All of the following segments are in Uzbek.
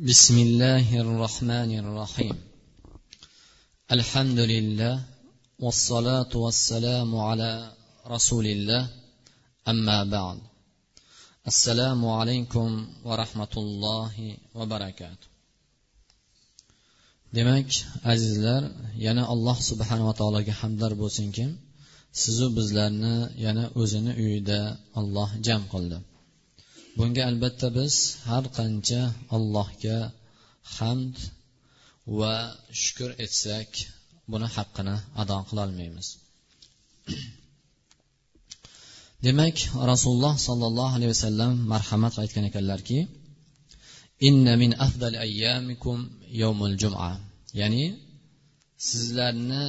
بسم الله الرحمن الرحيم الحمد لله والصلاة والسلام على رسول الله أما بعد السلام عليكم ورحمة الله وبركاته demak azizlar yana alloh subhanava taologa hamdlar bo'lsinkim sizu bizlarni yana o'zini uyida alloh jam qildi Bunga albatta biz har qancha allohga hamd va shukur etsak buni haqqini ado qilolmaymiz demak rasululloh sollallohu alayhi vasallam marhamat aytgan ekanlarki inna min afdal ayyamikum yawmul juma. Ya'ni sizlarni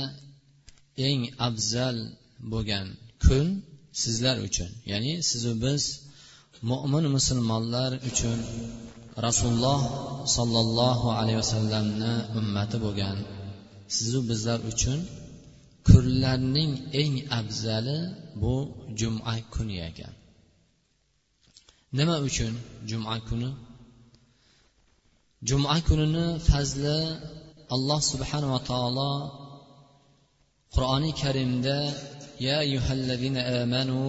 eng afzal bo'lgan kun sizlar uchun. Ya'ni sizu biz mo'min musulmonlar uchun rasululloh sollallohu alayhi vasallamni ummati bo'lgan. Sizu bizlar uchun kunlarning eng afzali bu juma kuni ekan. Nima uchun juma kuni? Juma kunini fazli alloh subhanava taolo qur'oni karimda ya الذين amanu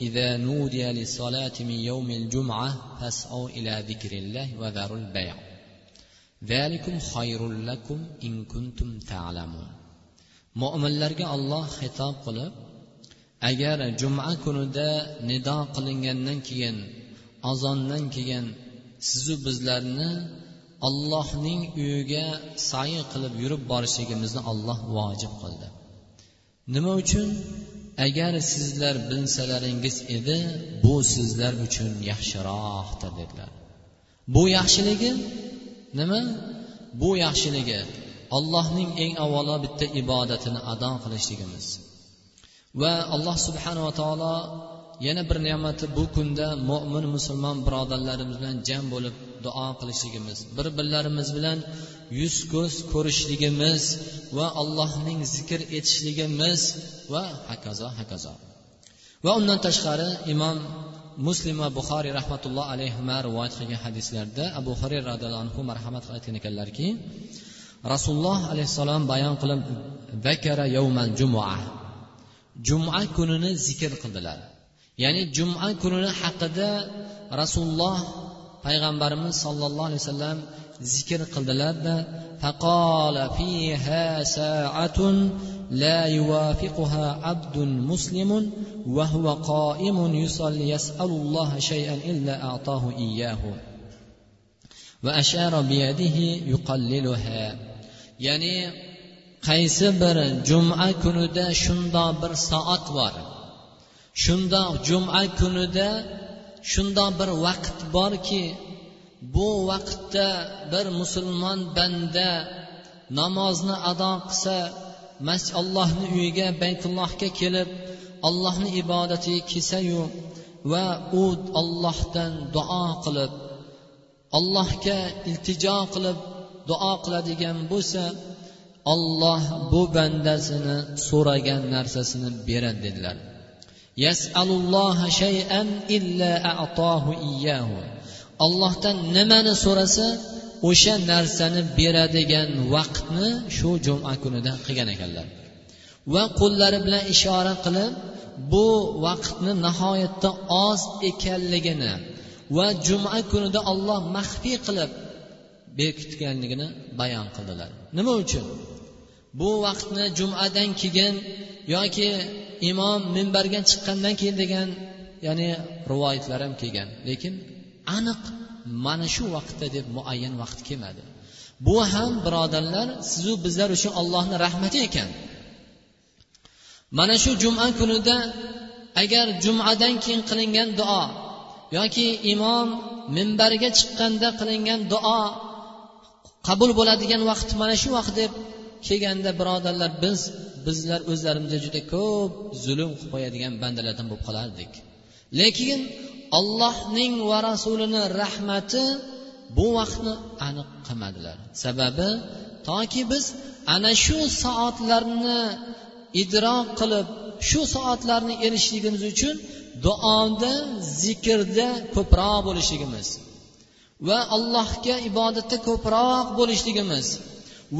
إذا نودي للصلاة من يوم الجمعة فاسعوا إلى ذكر الله وذروا البيع ذلكم خير لكم إن كنتم تعلمون mo'minlarga olloh xitob qilib agar juma kunida nido qilingandan keyin azondan keyin sizu bizlarni ollohning uyiga say qilib yurib borishligimizni olloh vojib qildi nima uchun agar sizlar bilsalaringiz edi bu sizlar uchun yaxshiroqdir dedilar. Bu yaxshiligi nima? Bu yaxshiligi allohning eng avvalo bitta ibodatini ado qilishligimiz. Va alloh subhanava taolo yana bir ne'mati bu kunda mo'min musulmon birodarlarimiz bilan jam bo'lib duo qilishligimiz bir birlarimiz bilan yuz ko'z ko'rishligimiz va allohning zikr etishligimiz va hokazo hokazo va undan tashqari imom muslim va buxoriy rahmatulloh alayhi rivoyat qilgan hadislarda abu hurayra roziyallohu anhu marhamat aytgan ekanlarki rasululloh alayhissalom bayon qilib vakara yawmal jumua juma kunini zikr qildilar. Ya'ni juma kunini haqida rasululloh payg'ambarimiz sollallohu alayhi vasallam zikr qildilarda فقال fiha sa'atun la yuwafiquha abdun muslimun wa huwa qa'imun يسأل yas'alulloha shay'an illa a'tahu إياه va ashara يقللها yuqalliluha. Ya'ni qaysi bir juma kunida shundoq bir soat bor shundoq juma kunida shundoq bir vaqt borki bu vaqtda bir musulmon banda namozni ado qilsa allohni uyiga baytullohga kelib allohni ibodatiga kelsayu va u ollohdan duo qilib allohga iltijo qilib duo qiladigan bo'lsa olloh bu bandasini so'ragan narsasini beradi dedilar. Yasalulloha shay'an illa a'tohu iyyahu. Ollohdan nimani so'rasa o'sha narsani beradigan vaqtni shu juma kunida qilgan ekanlar. Va qo'llari bilan ishora qilib bu vaqtni nihoyatda oz ekanligini va juma kunida olloh maxfiy qilib bekitganligini bayon qildilar. Nima uchun? Bu vaqtni jumadan keyin yoki imom minbarga chiqqandan keyin degan ya'ni rivoyatlar ham kelgan. Lekin aniq mana shu vaqtda deb muayyan vaqt kelmadi. Bu ham birodarlar sizu bizlar uchun allohni rahmati ekan. Mana shu juma kunida agar jumadan keyin qilingan duo yoki imom minbarga chiqqanda qilingan duo qabul bo'ladigan vaqt mana shu vaqt deb kelganda birodarlar biz bizlar o'zlarimizga juda ko'p zulm qilib qo'yadigan bandalardan bo'lib qolardik. Lekin ollohning va rasulini rahmati bu vaqtni aniq qilmadilar. Sababi toki biz ana shu soatlarni idrok qilib shu soatlarni erishishligimiz uchun duoda zikrda ko'proq bo'lishligimiz va allohga ibodatda ko'proq bo'lishligimiz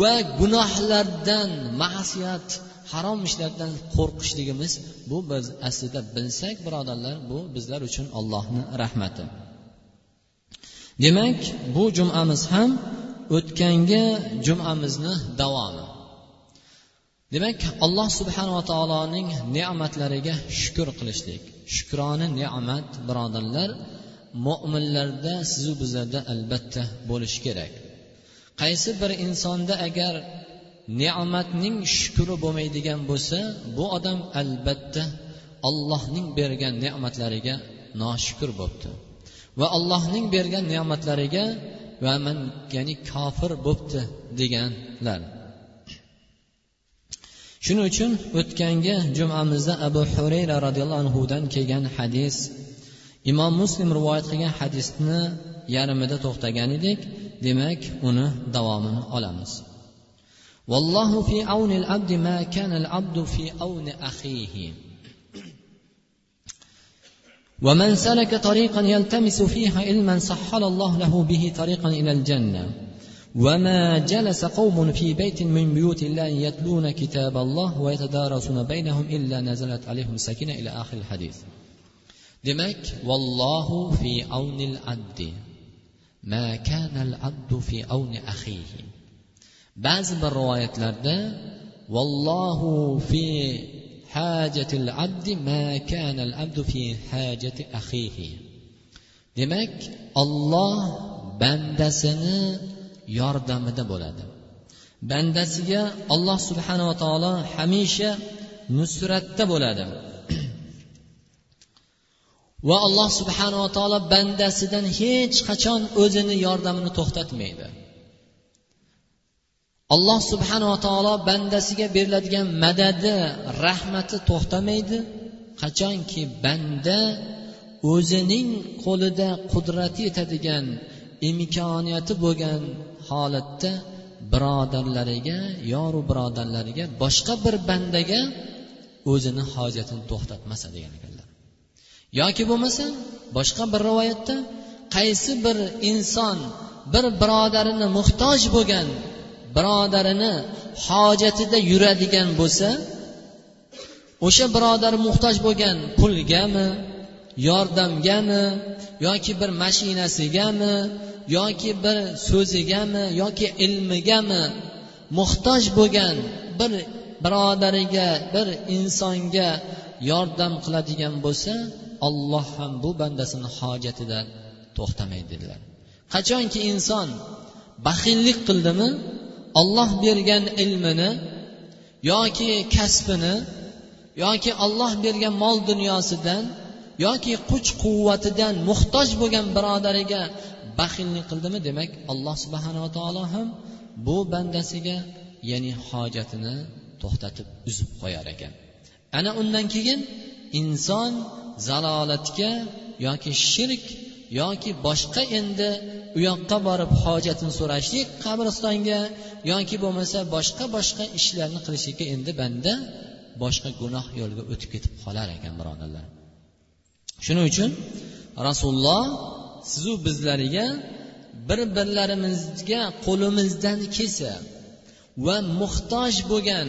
va gunohlardan ma'siyat harom ishlardan qo'rqishligimiz bu biz aslida bilsak birodarlar bu bizlar uchun allohni rahmati. Demak bu jumamiz ham o'tgangi jumamizni davomi. Demak alloh subhanava taoloning ne'matlariga shukur qilishlik. Shukrona ne'mat birodarlar mo'minlarda sizu bizlarda albatta bo'lishi kerak. Qaysi bir insonda agar ne'matning shukuri bo'lmaydigan bo'lsa bu odam albatta allohning bergan ne'matlariga noshukur bo'libdi. Va allohning bergan ne'matlariga va man ya'ni kofir bo'libdi deganlar. Shuning uchun o'tgangi jumamizda abu hurayra roziyallohu anhudan kelgan hadis imom muslim rivoyat qilgan hadisni yarmida to'xtagan edik. Demak uni davomini olamiz. والله في عون العبد ما كان العبد في عون أخيه ومن سلك طريقا يلتمس فيها علما سحل الله له به طريقا إلى الجنة وما جلس قوم في بيت من بيوت الله يتلون كتاب الله ويتدارسون بينهم إلا نزلت عليهم السكينة إلى آخر الحديث demak vallohu fi avnil abdi. Ma kana abdu fi avni axihi ba'zi bir rivoyatlarda vallohu fi hajatil abdi ma kana al abdu fi hajati akhihi demak olloh bandasini yordamida bo'ladi. Bandasiga olloh subhanava taolo hamisha nusratda bo'ladi. Va alloh subhanava taolo bandasidan hech qachon o'zini yordamini to'xtatmaydi. Alloh subhanava taolo bandasiga beriladigan madadi rahmati to'xtamaydi. Qachonki banda o'zining qo'lida qudrati yetadigan imkoniyati bo'lgan holatda birodarlariga yoru birodarlariga boshqa bir bandaga o'zini hojatini to'xtatmasa degan ekan. Yoki bo'lmasa boshqa bir rivoyatda qaysi bir inson bir birodarini muhtoj bo'lgan birodarini hojatida yuradigan bo'lsa o'sha birodar muhtoj bo'lgan pulgami yordamgami yoki bir mashinasigami yoki bir so'zigami yoki ilmigami muhtoj bo'lgan bir birodariga bir insonga yordam qiladigan bo'lsa olloh ham bu bandasini hojatidan to'xtamaydi dedilar qachonki inson baxillik qildimi olloh bergan ilmini yoki kasbini yoki olloh bergan mol dunyosidan yoki kuch quvvatidan muhtoj bo'lgan birodariga baxillik qildimi demak alloh subhanava taolo ham bu bandasiga ya'ni hojatini to'xtatib uzib qo'yar ekan. Ana undan keyin inson zalolatga yoki shirk yoki boshqa endi u yoqqa borib hojatini so'rashlik qabristonga yoki bo'lmasa boshqa boshqa ishlarni qilishlikka endi banda boshqa gunoh yo'lga o'tib ketib qolar ekan birodarlar. Shuning uchun rasululloh sizu bizlarga bir birlarimizga qo'limizdan kelsa va muhtoj bo'lgan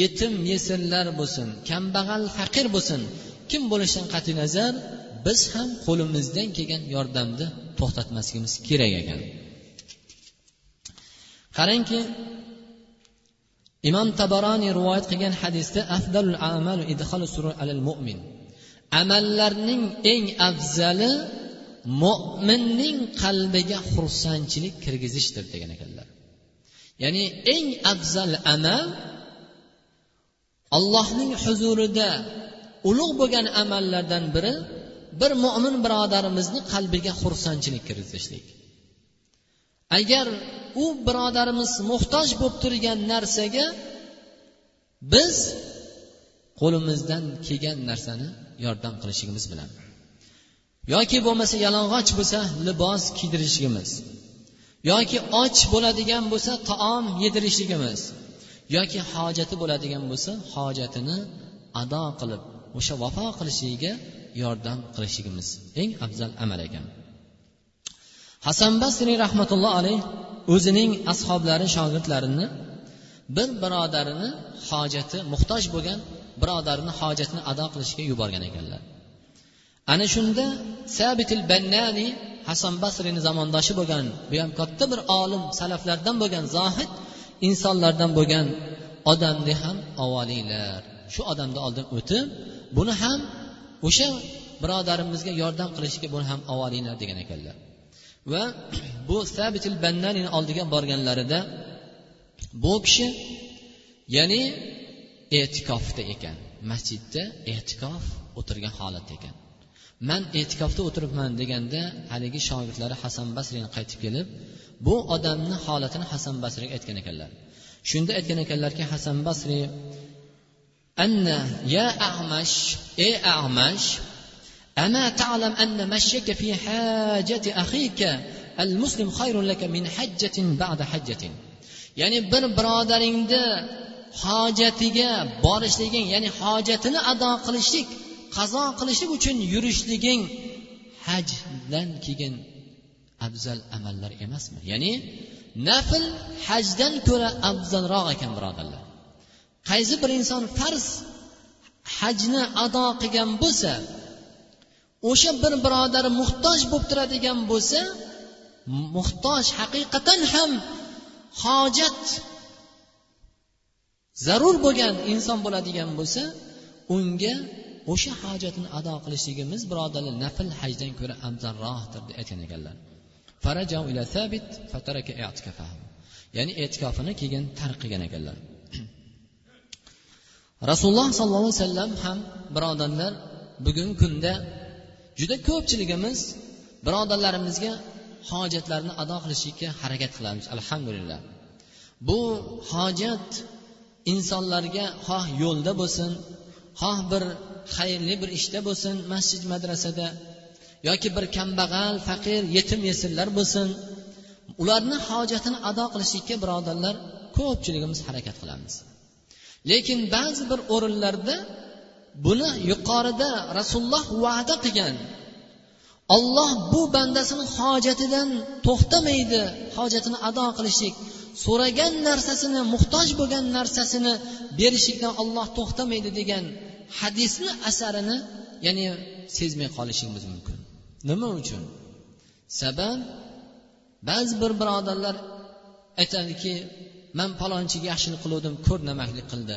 yetim yesirlar bo'lsin kambag'al faqir bo'lsin kim bo'lishidan qat'iy nazar biz ham qo'limizdan kelgan yordamni to'xtatmasligimiz kerak ekan. Qarangki imom tabaroniy rivoyat qilgan hadisda afdalul amalu idhalu surur alal mu'min. Amallarning eng afzali mo'minning qalbiga xursandchilik kirgizishdir degan ekanlar. Ya'ni eng afzal amal allohning huzurida ulug' bo'lgan amallardan biri bir mo'min birodarimizni qalbiga xursandchilik kiritishlik. Agar u birodarimiz muhtoj bo'lib turgan narsaga biz qo'limizdan kelgan narsani yordam qilishligimiz bilan yoki bo'lmasa yalang'och bo'lsa libos kiydirishligimiz yoki och bo'ladigan bo'lsa taom yedirishligimiz yoki hojati bo'ladigan bo'lsa hojatini ado qilib o'sha vafo qilishligiga yordam qilishligimiz eng afzal amal ekan. Hasan basriy rahmatulloh alayh o'zining ashoblari shogirdlarini bir birodarini hojati muhtoj bo'lgan birodarini hojatini ado qilishga yuborgan ekanlar. Ana shunda sabitil bannani hasan basriyni zamondoshi bo'lgan bu ham katta bir olim salaflardan bo'lgan zohid insonlardan bo'lgan odamni ham ovolinglar shu odamni oldin o'tib buni ham o'sha birodarimizga yordam qilishga buni ham ovolinglar degan ekanlar. Va bu sabitil bannanini oldiga borganlarida bu kishi ya'ni e'tikofda ekan masjidda e'tikof o'tirgan holatda ekan. Man e'tikofda o'tiribman deganda haligi shogirdlari hasan basriyni qaytib kelib bu odamni holatini hasan basriyga aytgan ekanlar. Shunda aytgan ekanlarki hasan basriy anna ya amash ey amash أما تعلم أن مشيك في حاجة أخيك المسلم خير لك من حجة بعد حجة ya'ni bir birodaringni hojatiga borishliging ya'ni hojatini ado qilishlik qazo qilishlik uchun yurishliging hajdan keyin afzal amallar emasmi ya'ni nafl hajdan ko'ra afzalroq ekan birodarlar qaysi bir inson farz hajni ado qilgan bo'lsa o'sha bir birodari muhtoj bo'lib turadigan bo'lsa muhtoj haqiqatan ham hojat zarur bo'lgan inson bo'ladigan bo'lsa unga o'sha hojatini ado qilishligimiz birodarlar nafl hajdan ko'ra afzalroqdir deb aytgan ekanlar. Ya'ni e'tikofini keyin tark qilgan ekanlar. Rasululloh sollallohu alayhi vasallam ham birodarlar bugungi kunda juda ko'pchiligimiz birodarlarimizga hojatlarni ado qilishlikka harakat qilamiz alhamdulillah. Bu hojat insonlarga xoh yo'lda bo'lsin xoh bir xayrli bir ishda bo'lsin masjid madrasada yoki bir kambag'al faqir yetim yesirlar bo'lsin ularni hojatini ado qilishlikka birodarlar ko'pchiligimiz harakat qilamiz. Lekin ba'zi bir o'rinlarda buni yuqorida rasululloh va'da qilgan. Olloh bu bandasini hojatidan to'xtamaydi hojatini ado qilishlik so'ragan narsasini muhtoj bo'lgan narsasini berishlikdan olloh to'xtamaydi degan hadisni asarini ya'ni sezmay qolishimiz mumkin. Nima uchun? Sabab ba'zi bir birodarlar aytadiki man palonchiga yaxshilik qiluvdim ko'rnamaklik qildi.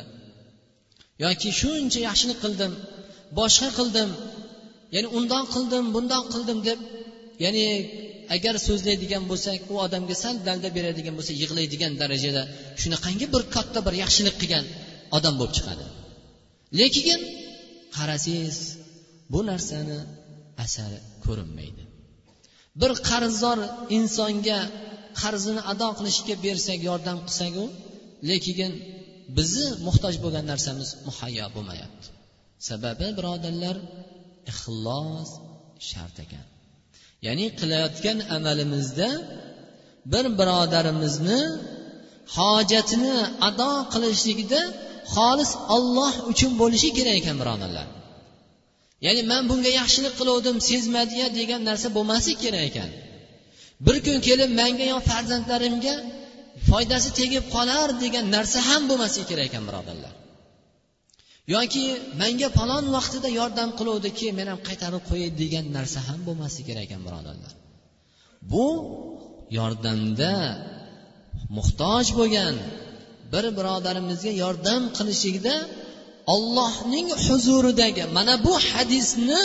Yoki shuncha yaxshilik qildim boshqa qildim ya'ni undoq qildim bundoq qildim deb ya'ni agar so'zlaydigan bo'lsak u odamga sal dalda beradigan bo'lsa yig'laydigan darajada shunaqangi bir katta bir yaxshilik qilgan odam bo'lib chiqadi. Lekin qarasangiz bu narsani asari ko'rinmaydi. Bir qarzdor insonga qarzini ado qilishga bersak yordam qilsaku lekin bizni muhtoj bo'lgan narsamiz muhayyo bo'lmayapti. Sababi birodarlar ixlos shart ekan. Ya'ni qilayotgan amalimizda bir birodarimizni hojatini ado qilishlikda xolis olloh uchun bo'lishi kerak ekan birodarlar. Ya'ni man bunga yaxshilik qiluvdim sezmadiya degan narsa bo'lmasligi kerak ekan. Bir kun kelib manga yo farzandlarimga foydasi tegib qolar degan narsa ham bo'lmasligi kerak ekan birodarlar. Yoki menga falon vaqtida yordam qiluvdi keyin men ham qaytarib qo'yay degan narsa ham bo'lmasligi kerak ekan birodarlar. Bu yordamda muhtoj bo'lgan bir birodarimizga yordam qilishlikda ollohning huzuridagi mana bu hadisni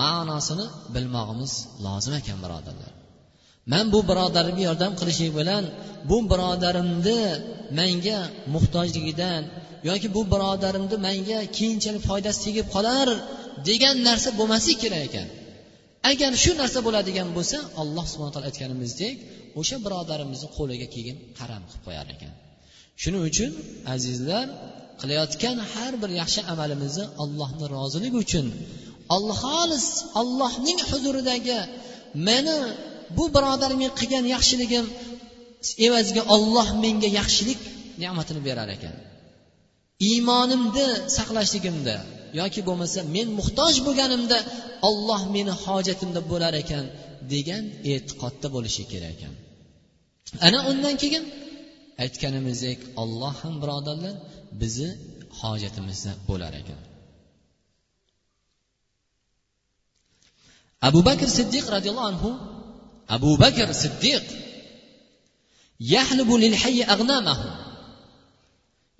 ma'nosini bilmog'imiz lozim ekan birodarlar. Man bu birodarimga yordam qilishlik bilan bu birodarimni menga muhtojligidan yoki bu birodarimni menga keyinchalik foydasi tegib qolar degan narsa bo'lmasligi kerak ekan. Agar shu narsa bo'ladigan bo'lsa alloh subhana taolo aytganimizdek o'sha birodarimizni qo'liga keyin qaram qilib qo'yar ekan. Shuning uchun azizlar qilayotgan har bir yaxshi amalimizni allohni roziligi uchun alloh xolis allohning huzuridagi meni bu birodarimga qilgan yaxshiligim evaziga olloh menga yaxshilik ne'matini berar ekan. Iymonimni saqlashligimda yoki bo'lmasa men muhtoj bo'lganimda olloh meni hojatimda bo'lar ekan degan e'tiqodda bo'lishi kerak ekan. Ana undan keyin aytganimizdek olloh ham birodarlar bizni hojatimizda bo'lar ekan. Abu bakr siddiq roziyallohu anhu abu bakr siddiq. Yahlibu lil hayy aghnamahu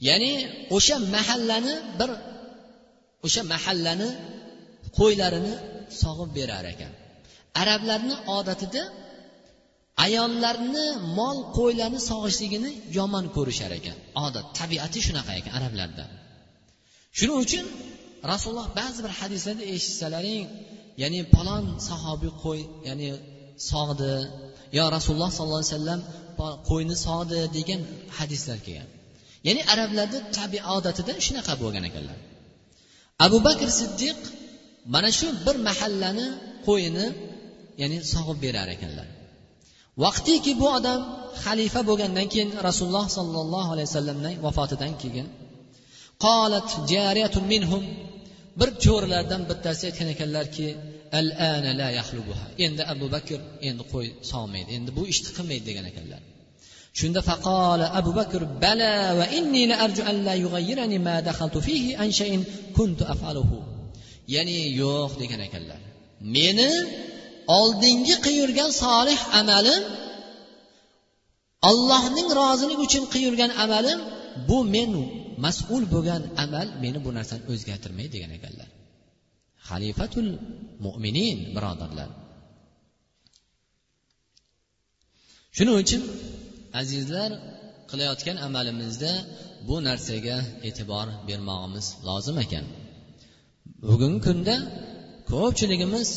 ya'ni o'sha mahallani bir o'sha mahallani qo'ylarini sog'ib berar ekan. Arablarni odatida ayollarni mol qo'ylarni sog'ishligini yomon ko'rishar ekan. Odat tabiati shunaqa ekan arablarda. Shuning uchun rasululloh ba'zi bir hadislarda eshitsalaring ya'ni palon sahobiy qo'y ya'ni sog'di. Yo rasululloh sollallohu alayhi vasallam qo'yni sog'di degan hadislar kelgan. Ya'ni arablarni tabiiy odatida shunaqa bo'lgan ekanlar. Abu bakr siddiq mana shu bir mahallani qo'yini ya'ni sog'ib berar ekanlar. Vaqtiki bu odam xalifa bo'lgandan keyin rasululloh sollallohu alayhi vasallamning vafotidan keyin qolat jariyatun minhum. Bir cho'rilardan bittasi aytgan ekanlarki al ana la yahlubuha endi abu bakr endi qo'y sog'maydi endi bu ishni qilmaydi degan ekanlar. Shunda faqola abu bakr bala va inni la arju an la yughayyirani ma dakhaltu fihi an shay'in kuntu af'aluhu. Ya'ni yo'q degan ekanlar. Meni oldingi qilib solih amalim allohning roziligi uchun qilib amalim bu men mas'ul bo'lgan amal meni bu narsani o'zgartirmaydi degan ekanlar. Xalifatul mo'minin birodarlar. Shuning uchun azizlar qilayotgan amalimizda bu narsaga e'tibor bermog'imiz lozim ekan. Bugungi kunda ko'pchiligimiz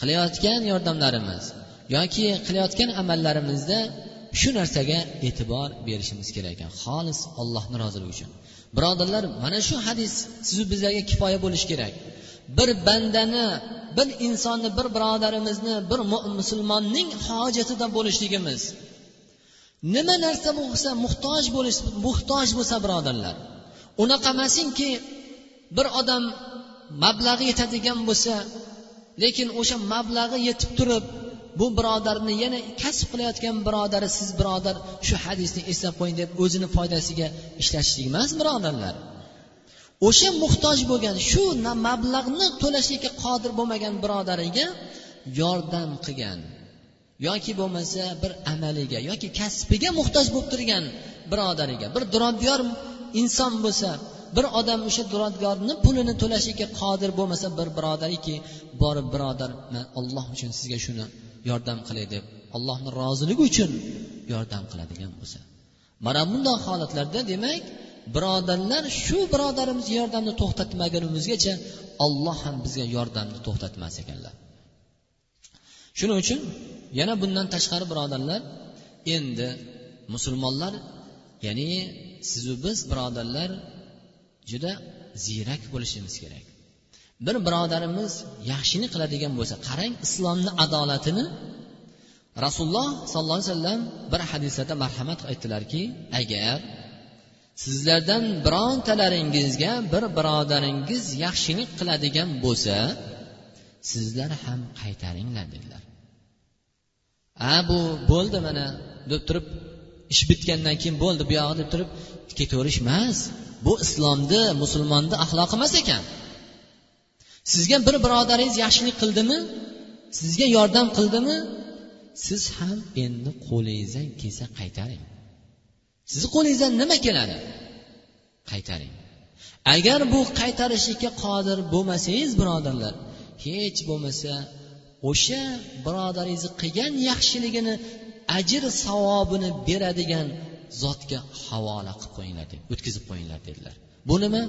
qilayotgan yordamlarimiz yoki qilayotgan amallarimizda shu narsaga e'tibor berishimiz kerak ekan. Xolis allohni roziligi uchun. Birodarlar mana shu hadis sizu bizlarga kifoya bo'lishi kerak. Bir bandani bir insonni bir birodarimizni bir musulmonning hojatida bo'lishligimiz. Nima narsa bo'lsa muhtoj bo'lish muhtoj bo'lsa birodarlar. Unaqa emasinki bir odam mablag'i yetadigan bo'lsa lekin o'sha mablag'i yetib turib bu birodarni yana kasb qilayotgan birodari siz birodar shu hadisni eslab qo'ying deb o'zini foydasiga ishlatishlik emas birodarlar. O'sha muhtoj bo'lgan shu mablag'ni to'lashlikka qodir bo'lmagan birodariga yordam qilgan yoki bo'lmasa bir amaliga yoki kasbiga muhtoj bo'lib turgan birodariga. Bir duradgor inson bo'lsa bir odam o'sha duradgorni pulini to'lashlikka qodir bo'lmasa bir birodariki borib birodar man olloh uchun sizga shuni yordam qilay deb allohni roziligi uchun yordam qiladigan bo'lsa. Mana bundoq holatlarda demak birodarlar shu birodarimiz yordamni to'xtatmagunimizgacha olloh ham bizga yordamni to'xtatmas ekanlar. Shuning uchun yana bundan tashqari birodarlar endi musulmonlar ya'ni sizu biz birodarlar juda ziyrak bo'lishimiz kerak. Bir birodarimiz yaxshilik qiladigan bo'lsa qarang islomni adolatini rasululloh sollallohu alayhi vasallam bir hadislarda marhamat aytdilarki agar sizlardan birontalaringizga bir birodaringiz yaxshilik qiladigan bo'lsa sizlar ham qaytaringlar dedilar. A bu bo'ldi mana deb turib ish bitgandan keyin bo'ldi bu yog'i deb turib ketaverish emas. Bu islomni musulmonni axloqi emas ekan. Sizga bir birodaringiz yaxshilik qildimi? Sizga yordam qildimi? Siz ham endi qo'lingizdan kelsa qaytaring. Sizni qo'lingizdan nima keladi? Qaytaring. Agar bu qaytarishlikka qodir bo'lmasangiz birodarlar hech bo'lmasa o'sha birodaringizni qilgan yaxshiligini ajr savobini beradigan zotga havola qilib qo'yinglar deb o'tkazib qo'yinglar dedilar. Bu nima?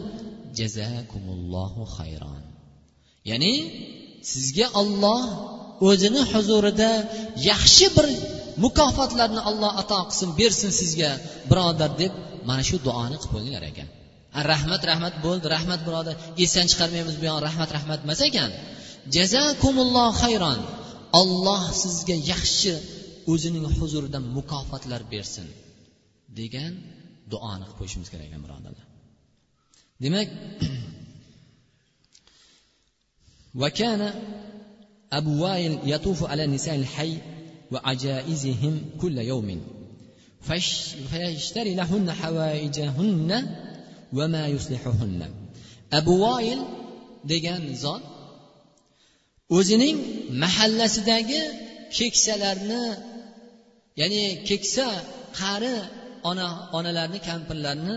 Jazakumullohu hayron ya'ni sizga olloh o'zini huzurida yaxshi bir mukofotlarni olloh ato qilsin bersin sizga birodar deb mana shu duoni qilib qo'yinglar ekan rahmat rahmat bo'ldi rahmat birodar esdan chiqarmaymiz bu yog'ini rahmat rahmat emas ekan jazakumulloh hayron olloh sizga yaxshi o'zining huzurida mukofotlar bersin degan duoni qilib qo'yishimiz kerak ekan birodarlar demak وكان abu vail yatufu ala nisa'il hayy va ajaizihim kulla yawmin فيشتري لهن حوائجهن وما يصلحهن abu voil degan zot o'zining mahallasidagi keksalarni ya'ni keksa qari ona onalarni kampirlarni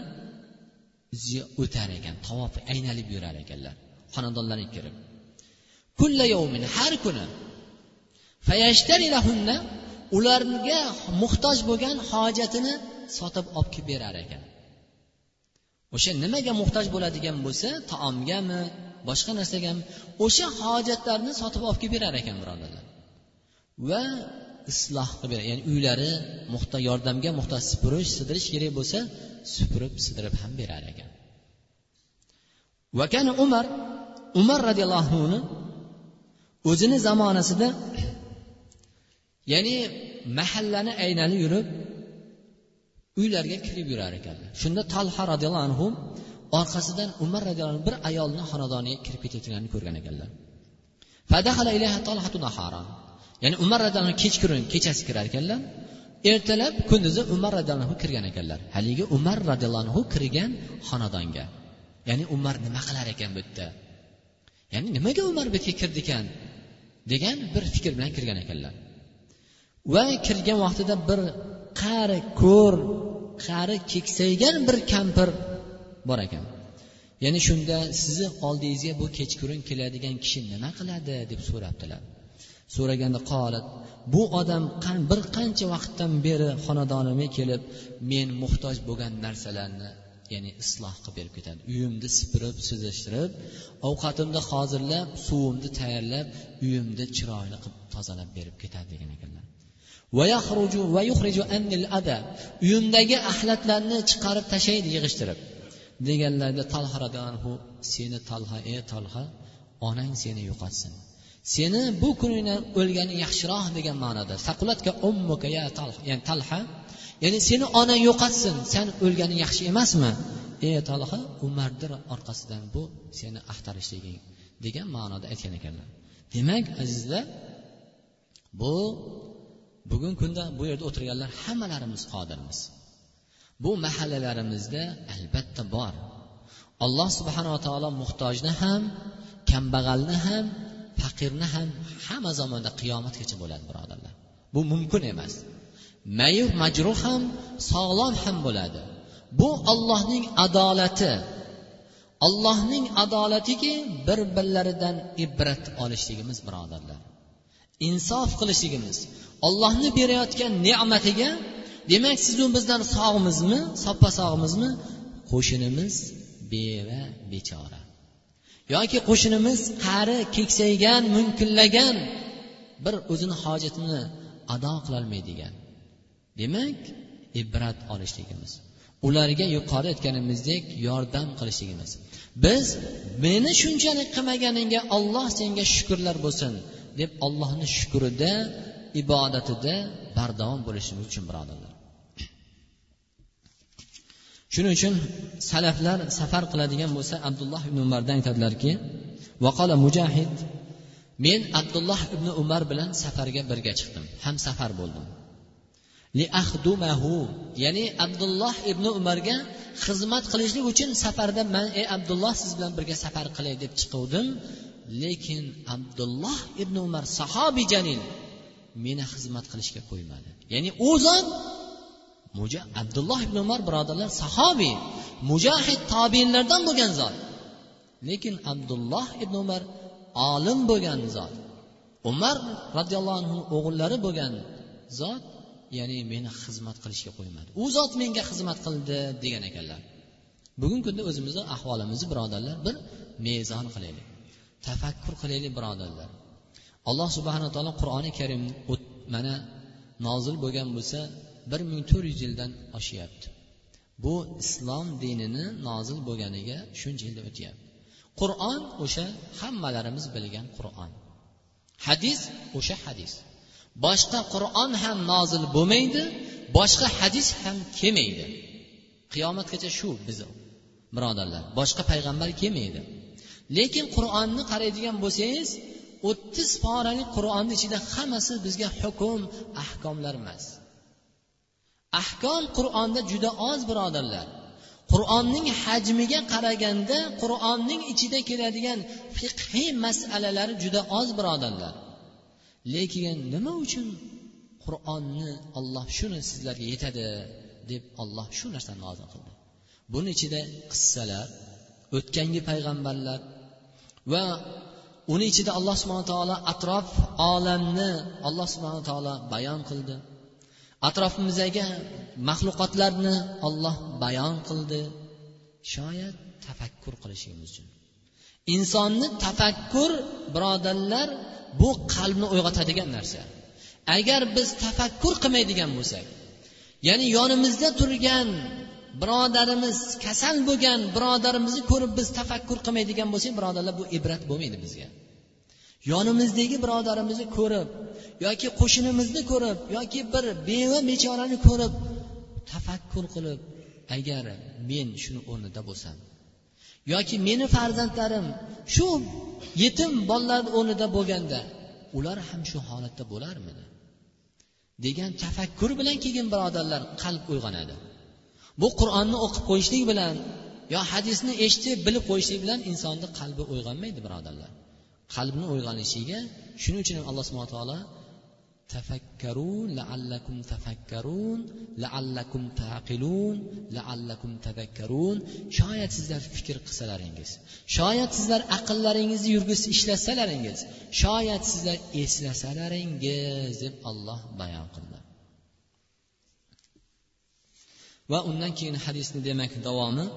o'tar ekan tavof aynalib yurar ekanlar xonadonlarga kirib kulla yovmin har kuni ularga muhtoj bo'lgan hojatini sotib olib kelib berar ekan. O'sha nimaga muhtoj bo'ladigan bo'lsa taomgami boshqa narsagami o'sha hojatlarni sotib olib kelib berar ekan birodarlar. Va isloh qilib beradi ya'ni uylari muhta yordamga muhtoj supurish sidirish kerak bo'lsa supurib sidirib ham berar ekan. Vakana umar umar roziyallohu anhuni o'zini zamonasida ya'ni mahallani aylanib yurib uylarga kirib yurar ekanlar. Shunda talha roziyallohu anhu orqasidan umar roziyallohu bir ayolni xonadoniga kirib ketayotganini ko'rgan ekanlar. Ya'ni umar roziyallohu kechqurun kechasi kirar ekanlar. Ertalab kunduzi umar roziyallohu kirgan ekanlar. Haligi umar roziyallohu anhu kirgan xonadonga. Ya'ni umar nima qilar ekan bu yerda? Ya'ni nimaga umar bu yerga kirdi ekan? degan bir fikr bilan kirgan ekanlar. Va kirgan vaqtida bir qari ko'r qari keksaygan bir kampir bor ekan. Ya'ni shunda sizni oldingizga bu kechqurun keladigan kishi nima qiladi deb so'rabdilar. So'raganda qolat bu odam qan, bir qancha vaqtdan beri xonadonimga kelib men muhtoj bo'lgan narsalarni ya'ni isloh qilib berib ketadi. Uyimni sipirib sizishtirib ovqatimni hozirlab suvimni tayyorlab uyimni chiroyli qilib tozalab berib ketadi degan ekanlar. Uyimdagi axlatlarni chiqarib tashlaydi yig'ishtirib. Deganlarida talha roziyallohu seni talha ey talha onang seni yo'qotsin. Seni bu kuningdan o'lganing yaxshiroq degan ma'noda. Saqulatka ummuka ya talha ya'ni talha ya'ni seni onang yo'qotsin sen o'lganing yaxshi emasmi? Ey talha umarni orqasidan bu seni axtarishliging degan ma'noda aytgan ekanlar. Demak azizlar bu bugungi kunda bu yerda o'tirganlar hammalarimiz qodirmiz. Bu mahallalarimizda albatta bor. Alloh subhanava taolo muhtojni ham kambag'alni ham faqirni ham hamma zamonda qiyomatgacha bo'ladi birodarlar. Bu mumkin emas. Mayib majruh ham sog'lom ham bo'ladi. Bu ollohning adolati. Allohning adolatiki bir birlaridan ibrat olishligimiz birodarlar. Insof qilishligimiz ollohni berayotgan ne'matiga demak sizu bizdan sog'mizmi soppa sog'mizmi qo'shnimiz beva bechora. Yoki qo'shnimiz qari keksaygan munkillagan bir o'zini hojatini ado qilolmaydigan. Demak ibrat olishligimiz ularga yuqori aytganimizdek yordam qilishligimiz. Biz meni shunchalik qilmaganingga olloh senga shukurlar bo'lsin. Deb allohni shukurida ibodatida bardavom bo'lishimiz uchun birodarlar. Shuning uchun salaflar safar qiladigan bo'lsa abdulloh ibn umardan aytadilarki vaqola mujahid men abdulloh ibn umar bilan safarga birga chiqdim ham safar bo'ldim. Ya'ni abdulloh ibn umarga xizmat qilishlik uchun safarda man ey abdulloh siz bilan birga safar qilay deb chiquvdim. Lekin abdulloh ibn umar sahobiy jalil meni xizmat qilishga qo'ymadi. Ya'ni u zot abdulloh ibn umar birodarlar sahobiy mujahid tobiinlardan bo'lgan zot. Lekin abdulloh ibn umar olim bo'lgan zot. Umar roziyallohu anhu o'g'illari bo'lgan zot ya'ni meni xizmat qilishga qo'ymadi. U zot menga xizmat qildi degan ekanlar. Bugungi kunda o'zimizni ahvolimizni birodarlar bir mezon qilaylik. Tafakkur qilaylik birodarlar. Alloh subhana taolo qur'oni karim mana nozil bo'lgan bo'lsa bir ming to'rt yuz yildan oshyapti. Bu islom dinini nozil bo'lganiga shuncha yilda o'tyapti. Qur'on o'sha hammalarimiz bilgan qur'on. Hadis o'sha hadis. Boshqa qur'on ham nozil bo'lmaydi boshqa hadis ham kelmaydi. Qiyomatgacha shu biz birodarlar boshqa payg'ambar kelmaydi. Lekin qur'onni qaraydigan bo'lsangiz o'ttiz poralik qur'onni ichida hammasi bizga hukm ahkomlar emas. Ahkom qur'onda juda oz birodarlar. Qur'onning hajmiga qaraganda qur'onning ichida keladigan fiqhiy masalalar juda oz birodarlar. Lekin nima uchun qur'onni olloh shuni sizlarga yetadi deb olloh shu narsani nozil qildi? Buni ichida qissalar o'tgangi payg'ambarlar va uni ichida alloh subhana taolo atrof olamni alloh subhana taolo bayon qildi. Atrofimizdagi maxluqotlarni olloh bayon qildi. Shoyat tafakkur qilishimiz uchun. Insonni tafakkur birodarlar bu qalbni uyg'otadigan narsa. Agar biz tafakkur qilmaydigan bo'lsak ya'ni yonimizda turgan birodarimiz kasal bo'lgan birodarimizni ko'rib biz tafakkur qilmaydigan bo'lsak birodarlar bu ibrat bo'lmaydi bizga. Yonimizdagi birodarimizni ko'rib yoki qo'shnimizni ko'rib yoki bir beva bechorani ko'rib tafakkur qilib agar men shuni o'rnida bo'lsam yoki meni farzandlarim shu yetim bolalarni o'rnida bo'lganda ular ham shu holatda bo'larmidi? degan tafakkur bilan keyin birodarlar qalb uyg'onadi. Bu qur'onni o'qib qo'yishlik bilan yo hadisni eshitib bilib qo'yishlik bilan insonni qalbi uyg'onmaydi birodarlar. Qalbni uyg'onishiga shuning uchun alloh subhana taolo tafakkarun laallakum tafakkarun laallakum taqilun laallakum tadakkarun shoyat sizlar fikr qilsalaringiz shoyat sizlar aqllaringizni yurgisi ishlasalaringiz shoyat sizlar eslasalaringiz deb olloh bayon qildi. va undan keyin hadisni demak davomi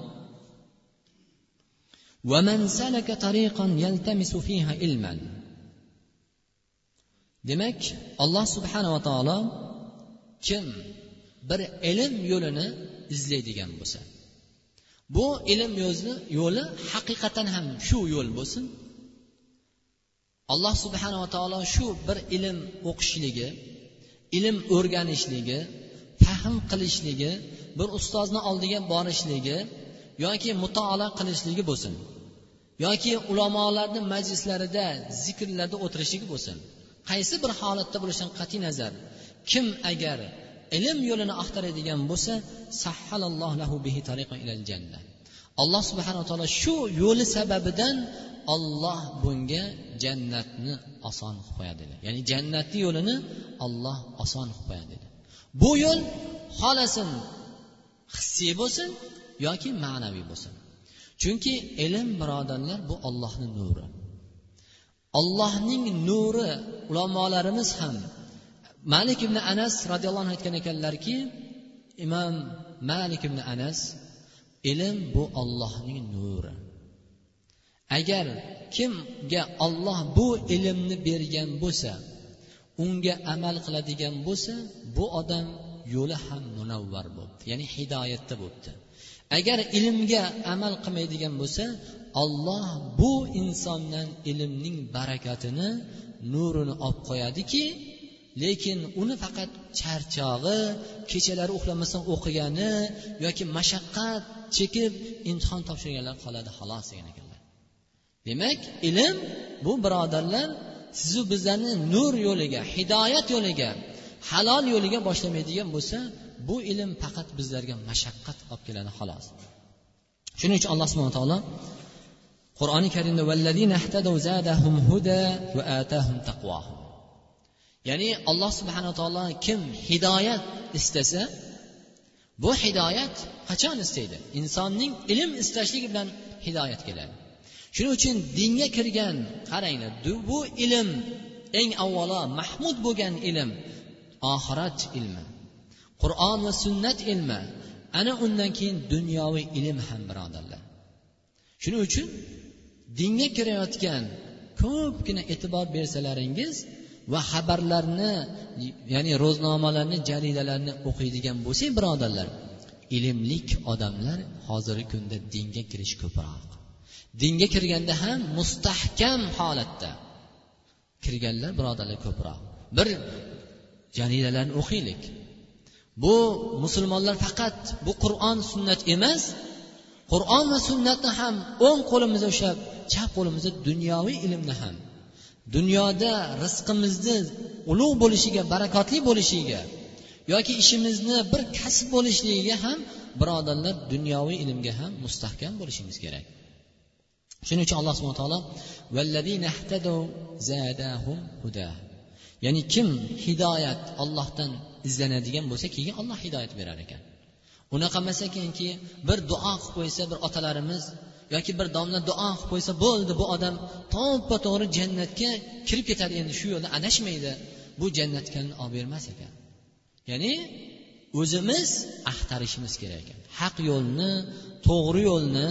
ومن سلك طريقا يلتمس فيها علما demak alloh subhanava taolo kim bir ilm yo'lini izlaydigan bo'lsa bu ilm yo'li yo'li haqiqatan ham shu yo'l bo'lsin alloh subhanava taolo shu bir ilm o'qishligi ilm o'rganishligi fahm qilishligi bir ustozni oldiga borishligi yoki mutoala qilishligi bo'lsin yoki ulamolarni majlislarida zikrlarda o'tirishligi bo'lsin. Qaysi bir holatda bo'lishidan qat'iy nazar kim agar ilm yo'lini axtaradigan bo'lsa lahu bihi ilal janna. Alloh subhanaa taolo shu yo'li sababidan olloh bunga jannatni oson qilib qo'yadi ya'ni jannatni yo'lini olloh oson qilib qo'yadi bu yo'l xohlasin hissiy bo'lsin yoki ma'naviy bo'lsin. Chunki ilm birodarlar bu ollohni nuri. Ollohning nuri ulamolarimiz ham malik ibn anas roziyallohu anhu aytgan ekanlarki imom malik ibn anas ilm bu ollohning nuri. Agar kimga olloh bu ilmni bergan bo'lsa unga amal qiladigan bo'lsa bu odam yo'li ham munavvar bo'libdi ya'ni hidoyatda bo'libdi agar ilmga amal qilmaydigan bo'lsa olloh bu insondan ilmning barakatini nurini olib qo'yadiki lekin uni faqat charchog'i kechalari uxlamasdan o'qigani yoki mashaqqat chekib imtihon topshirganlar qoladi xolos degan ekanlar. Demak ilm bu birodarlar sizu bizlarni nur yo'liga hidoyat yo'liga halol yo'liga boshlamaydigan bo'lsa bu ilm faqat bizlarga mashaqqat olib keladi xolos. Shuning uchun alloh subhana taolo qur'oni karimda ya'ni alloh subhana taolo kim hidoyat istasa bu hidoyat qachon istaydi? Insonning ilm istashligi bilan hidoyat keladi. Shuning uchun dinga kirgan qaranglar bu ilm eng avvalo mahmud bo'lgan ilm oxirat ilmi qur'on va sunnat ilmi ana undan keyin dunyoviy ilm ham birodarlar. Shuning uchun dinga kirayotgan ko'pgina e'tibor bersalaringiz va xabarlarni ya'ni ro'znomalarni jaridalarni o'qiydigan bo'lsak birodarlar ilmlik odamlar hozirgi kunda dinga kirish ko'proq. Dinga kirganda ham mustahkam holatda kirganlar birodarlar ko'proq. Bir jaridalarni o'qiylik. Bu musulmonlar faqat bu qur'on sunnat emas qur'on va sunnatni ham o'ng qo'limizda ushlab chap qo'limizda dunyoviy ilmni ham dunyoda rizqimizni ulug' bo'lishiga barakotli bo'lishiga yoki ishimizni bir kasb bo'lishligiga ham birodarlar dunyoviy ilmga ham mustahkam bo'lishimiz kerak. Shuning uchun alloh subhana taolo ya'ni kim hidoyat ollohdan izlanadigan bo'lsa keyin olloh hidoyat berar ekan. Unaqa emas ekanki bir duo qilib qo'ysa bir otalarimiz yoki bir domla duo qilib qo'ysa bo'ldi bu odam to'ppa to'g'ri jannatga kirib ketadi endi shu yo'lda adashmaydi. Bu jannatga olib bermas ekan. Ya'ni o'zimiz axtarishimiz kerak ekan. Haq yo'lni to'g'ri yo'lni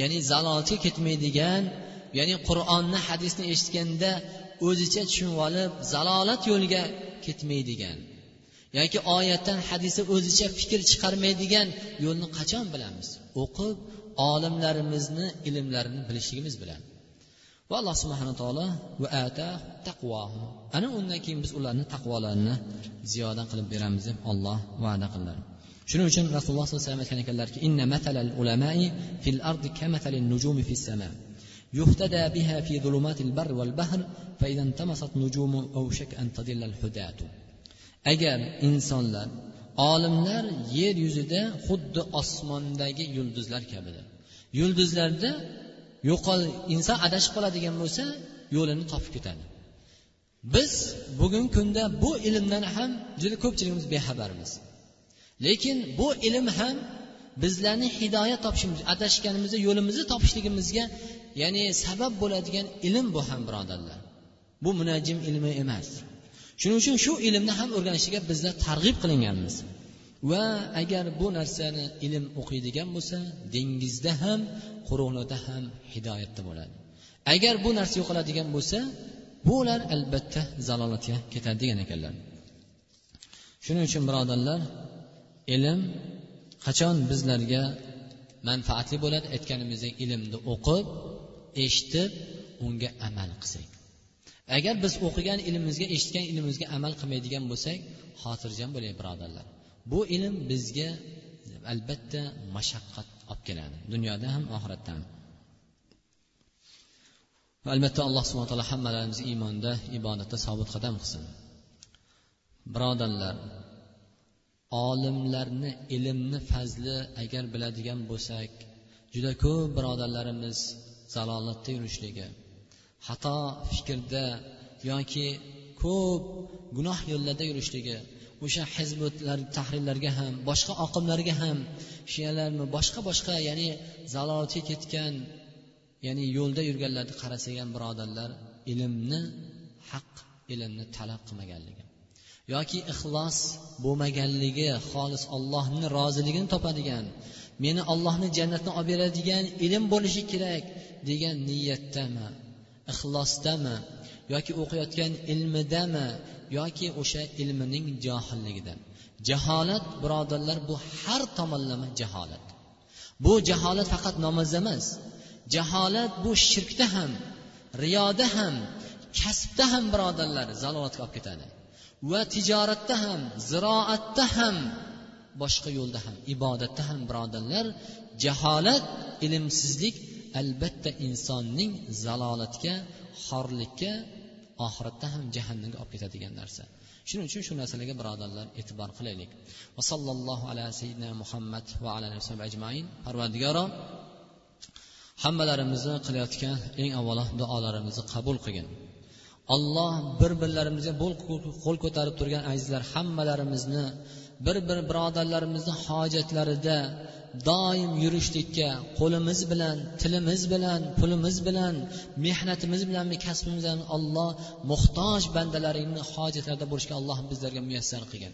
ya'ni zalolga ketmaydigan ya'ni qur'onni hadisni eshitganda o'zicha tushunib olib zalolat yo'liga ketmaydigan yoki oyatdan hadisda o'zicha fikr chiqarmaydigan yo'lni qachon bilamiz? O'qib olimlarimizni ilmlarini bilishligimiz bilan. Va alloh subhana taolo va ata taqvo ana undan keyin biz ularni taqvolarini ziyoda qilib beramiz deb olloh va'da qildilar shuning uchun rasululloh sollallohu alayhi vasallam aytgan ekanlarki inna matalal ulamai fil ardi kamatalin nujumi fis sama يهتدى بها في ظلمات البر والبحر فإذا انتمست نجوم أوشك أن تضل الهداة agar insonlar olimlar yer yuzida xuddi osmondagi yulduzlar kabidir yulduzlarda yo'qol inson adashib qoladigan bo'lsa yo'lini topib ketadi biz bugungi kunda bu ilmdan ham juda ko'pchiligimiz bexabarmiz lekin bu ilm ham bizlarni hidoyat topishimiz adashganimizda yo'limizni topishligimizga ya'ni sabab bo'ladigan ilm bu ham birodarlar. Bu munajjim ilmi emas. Shuning uchun shu ilmni ham o'rganishga bizlar targ'ib qilinganmiz. Va agar bu narsani ilm o'qiydigan bo'lsa dengizda ham quruqlikda ham hidoyatda bo'ladi. Agar bu narsa yo'qoladigan bo'lsa bular albatta zalolatga ketadi degan ekanlar. Shuning uchun birodarlar ilm qachon bizlarga manfaatli bo'ladi aytganimizdek ilmni o'qib eshitib unga amal qilsak. Agar biz o'qigan ilmimizga eshitgan ilmimizga amal qilmaydigan bo'lsak xotirjam bo'ling birodarlar. Bu ilm bizga albatta mashaqqat olib keladi dunyoda ham oxiratda ham. Albatta alloh subhana taolo hammalarimizni iymonda ibodatda sobit qadam qilsin. Birodarlar olimlarni ilmni fazli agar biladigan bo'lsak juda ko'p birodarlarimiz zalolatda yurishligi xato fikrda yoki ko'p gunoh yo'llarda yurishligi o'sha hizbutlar tahrirlarga ham boshqa oqimlarga ham shiyalarmi boshqa boshqa ya'ni zalolatga ketgan ya'ni yo'lda yurganlarni qarasak ham birodarlar ilmni haq ilmni talab qilmaganligi. Yoki ixlos bo'lmaganligi xolis ollohni roziligini topadigan meni ollohni jannatni olib beradigan ilm bo'lishi kerak degan niyatdami ixlosdami yoki o'qiyotgan ilmidami yoki o'sha ilmining johilligida jaholat birodarlar bu har tomonlama jaholat. Bu jaholat faqat namozda emas. Jaholat bu shirkda ham riyoda ham kasbda ham birodarlar zalolatga olib ketadi. Va tijoratda ham ziroatda ham boshqa yo'lda ham ibodatda ham birodarlar jaholat ilmsizlik albatta insonning zalolatga xorlikka oxiratda ham jahannamga olib ketadigan narsa. Shuning uchun shu narsalarga birodarlar e'tibor qilaylik. Va sallallohu ala sayyidina muhammad va ala ajmain. Parvardigoro hammalarimizni qilayotgan eng avvalo duolarimizni qabul qilgin. Alloh bir birlarimizga qo'l ko'tarib turgan azizlar hammalarimizni bir bir birodarlarimizni hojatlarida doim yurishlikka qo'limiz bilan tilimiz bilan pulimiz bilan mehnatimiz bilanmi kasbimiz bilan olloh muhtoj bandalaringni hojatlarida bo'lishga alloh bizlarga muyassar qilgin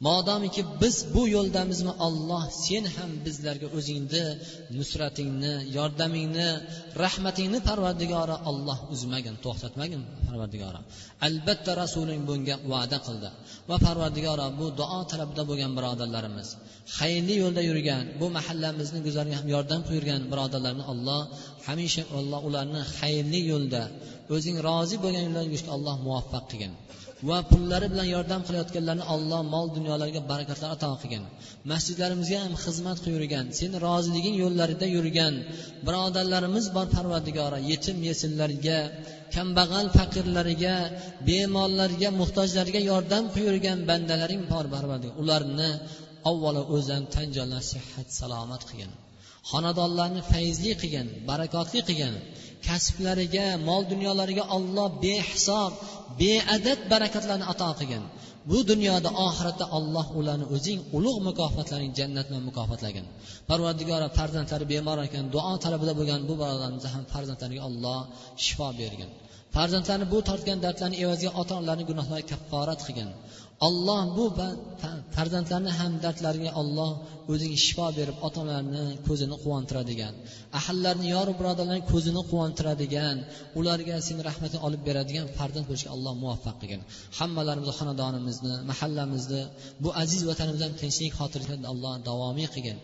modomiki biz bu yo'ldamizmi? Olloh sen ham bizlarga o'zingni nusratingni yordamingni rahmatingni parvardigori olloh uzmagin to'xtatmagin parvardigori albatta rasuling bunga va'da qildi va parvardigoro bu duo talabida bo'lgan birodarlarimiz xayrli yo'lda yurgan bu mahallamizni guzariga ham yordam qilib yurgan birodarlarni olloh hamisha alloh ularni xayrli yo'lda o'zing rozi bo'lgan yo'lda yurishga alloh muvaffaq qilgin. Va pullari bilan yordam qilayotganlarni alloh mol dunyolarga barakatlar ato qilgin masjidlarimizga ham xizmat qilib yurgan seni roziliging yo'llarida yurgan birodarlarimiz bor parvardigora yetim yesinlarga kambag'al faqirlariga bemorlarga muhtojlarga yordam qilib yurgan bandalaring bor parvardigor ularni avvalo o'zlari tan jonlarini sihat salomat qilgin. Xonadonlarni fayzli qilgin barakotli qilgin. Kasblariga mol dunyolariga olloh behisob beadad barakatlarni ato qilgin. Bu dunyoda oxiratda alloh ularni o'zing ulug' mukofotlaring jannat bilan mukofotlagin. Parvardigora farzandlari bemor ekan duo talabida bo'lgan bu birodarimizni ham farzandlariga alloh shifo bergin. Farzandlarni bu tortgan dardlarni evaziga ota onalarni gunohlari kafforat qilgin. Olloh bu farzandlarni ham dardlariga olloh o'zing shifo berib ota onalarni ko'zini quvontiradigan ahallarni yoru birodarlarni ko'zini quvontiradigan ularga seni rahmating olib beradigan farzand bo'lishga alloh muvaffaq qilgin. Hammalarimizni xonadonimizni mahallamizni bu aziz vatanimizdan tinchlik xotirjamlik alloh davomiy qilgin.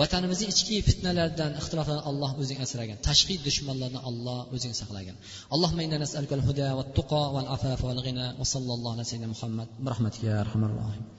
Vatanimizni ichki fitnalardan ixtiloflardan alloh o'zing asragin tashqi dushmanlardan alloh o'zing saqlagin alloh inna nas'aluka al-huda va va va va va ghina va sallallohu alayhi va muhammad. Bi rahmatika ya arhamar rohim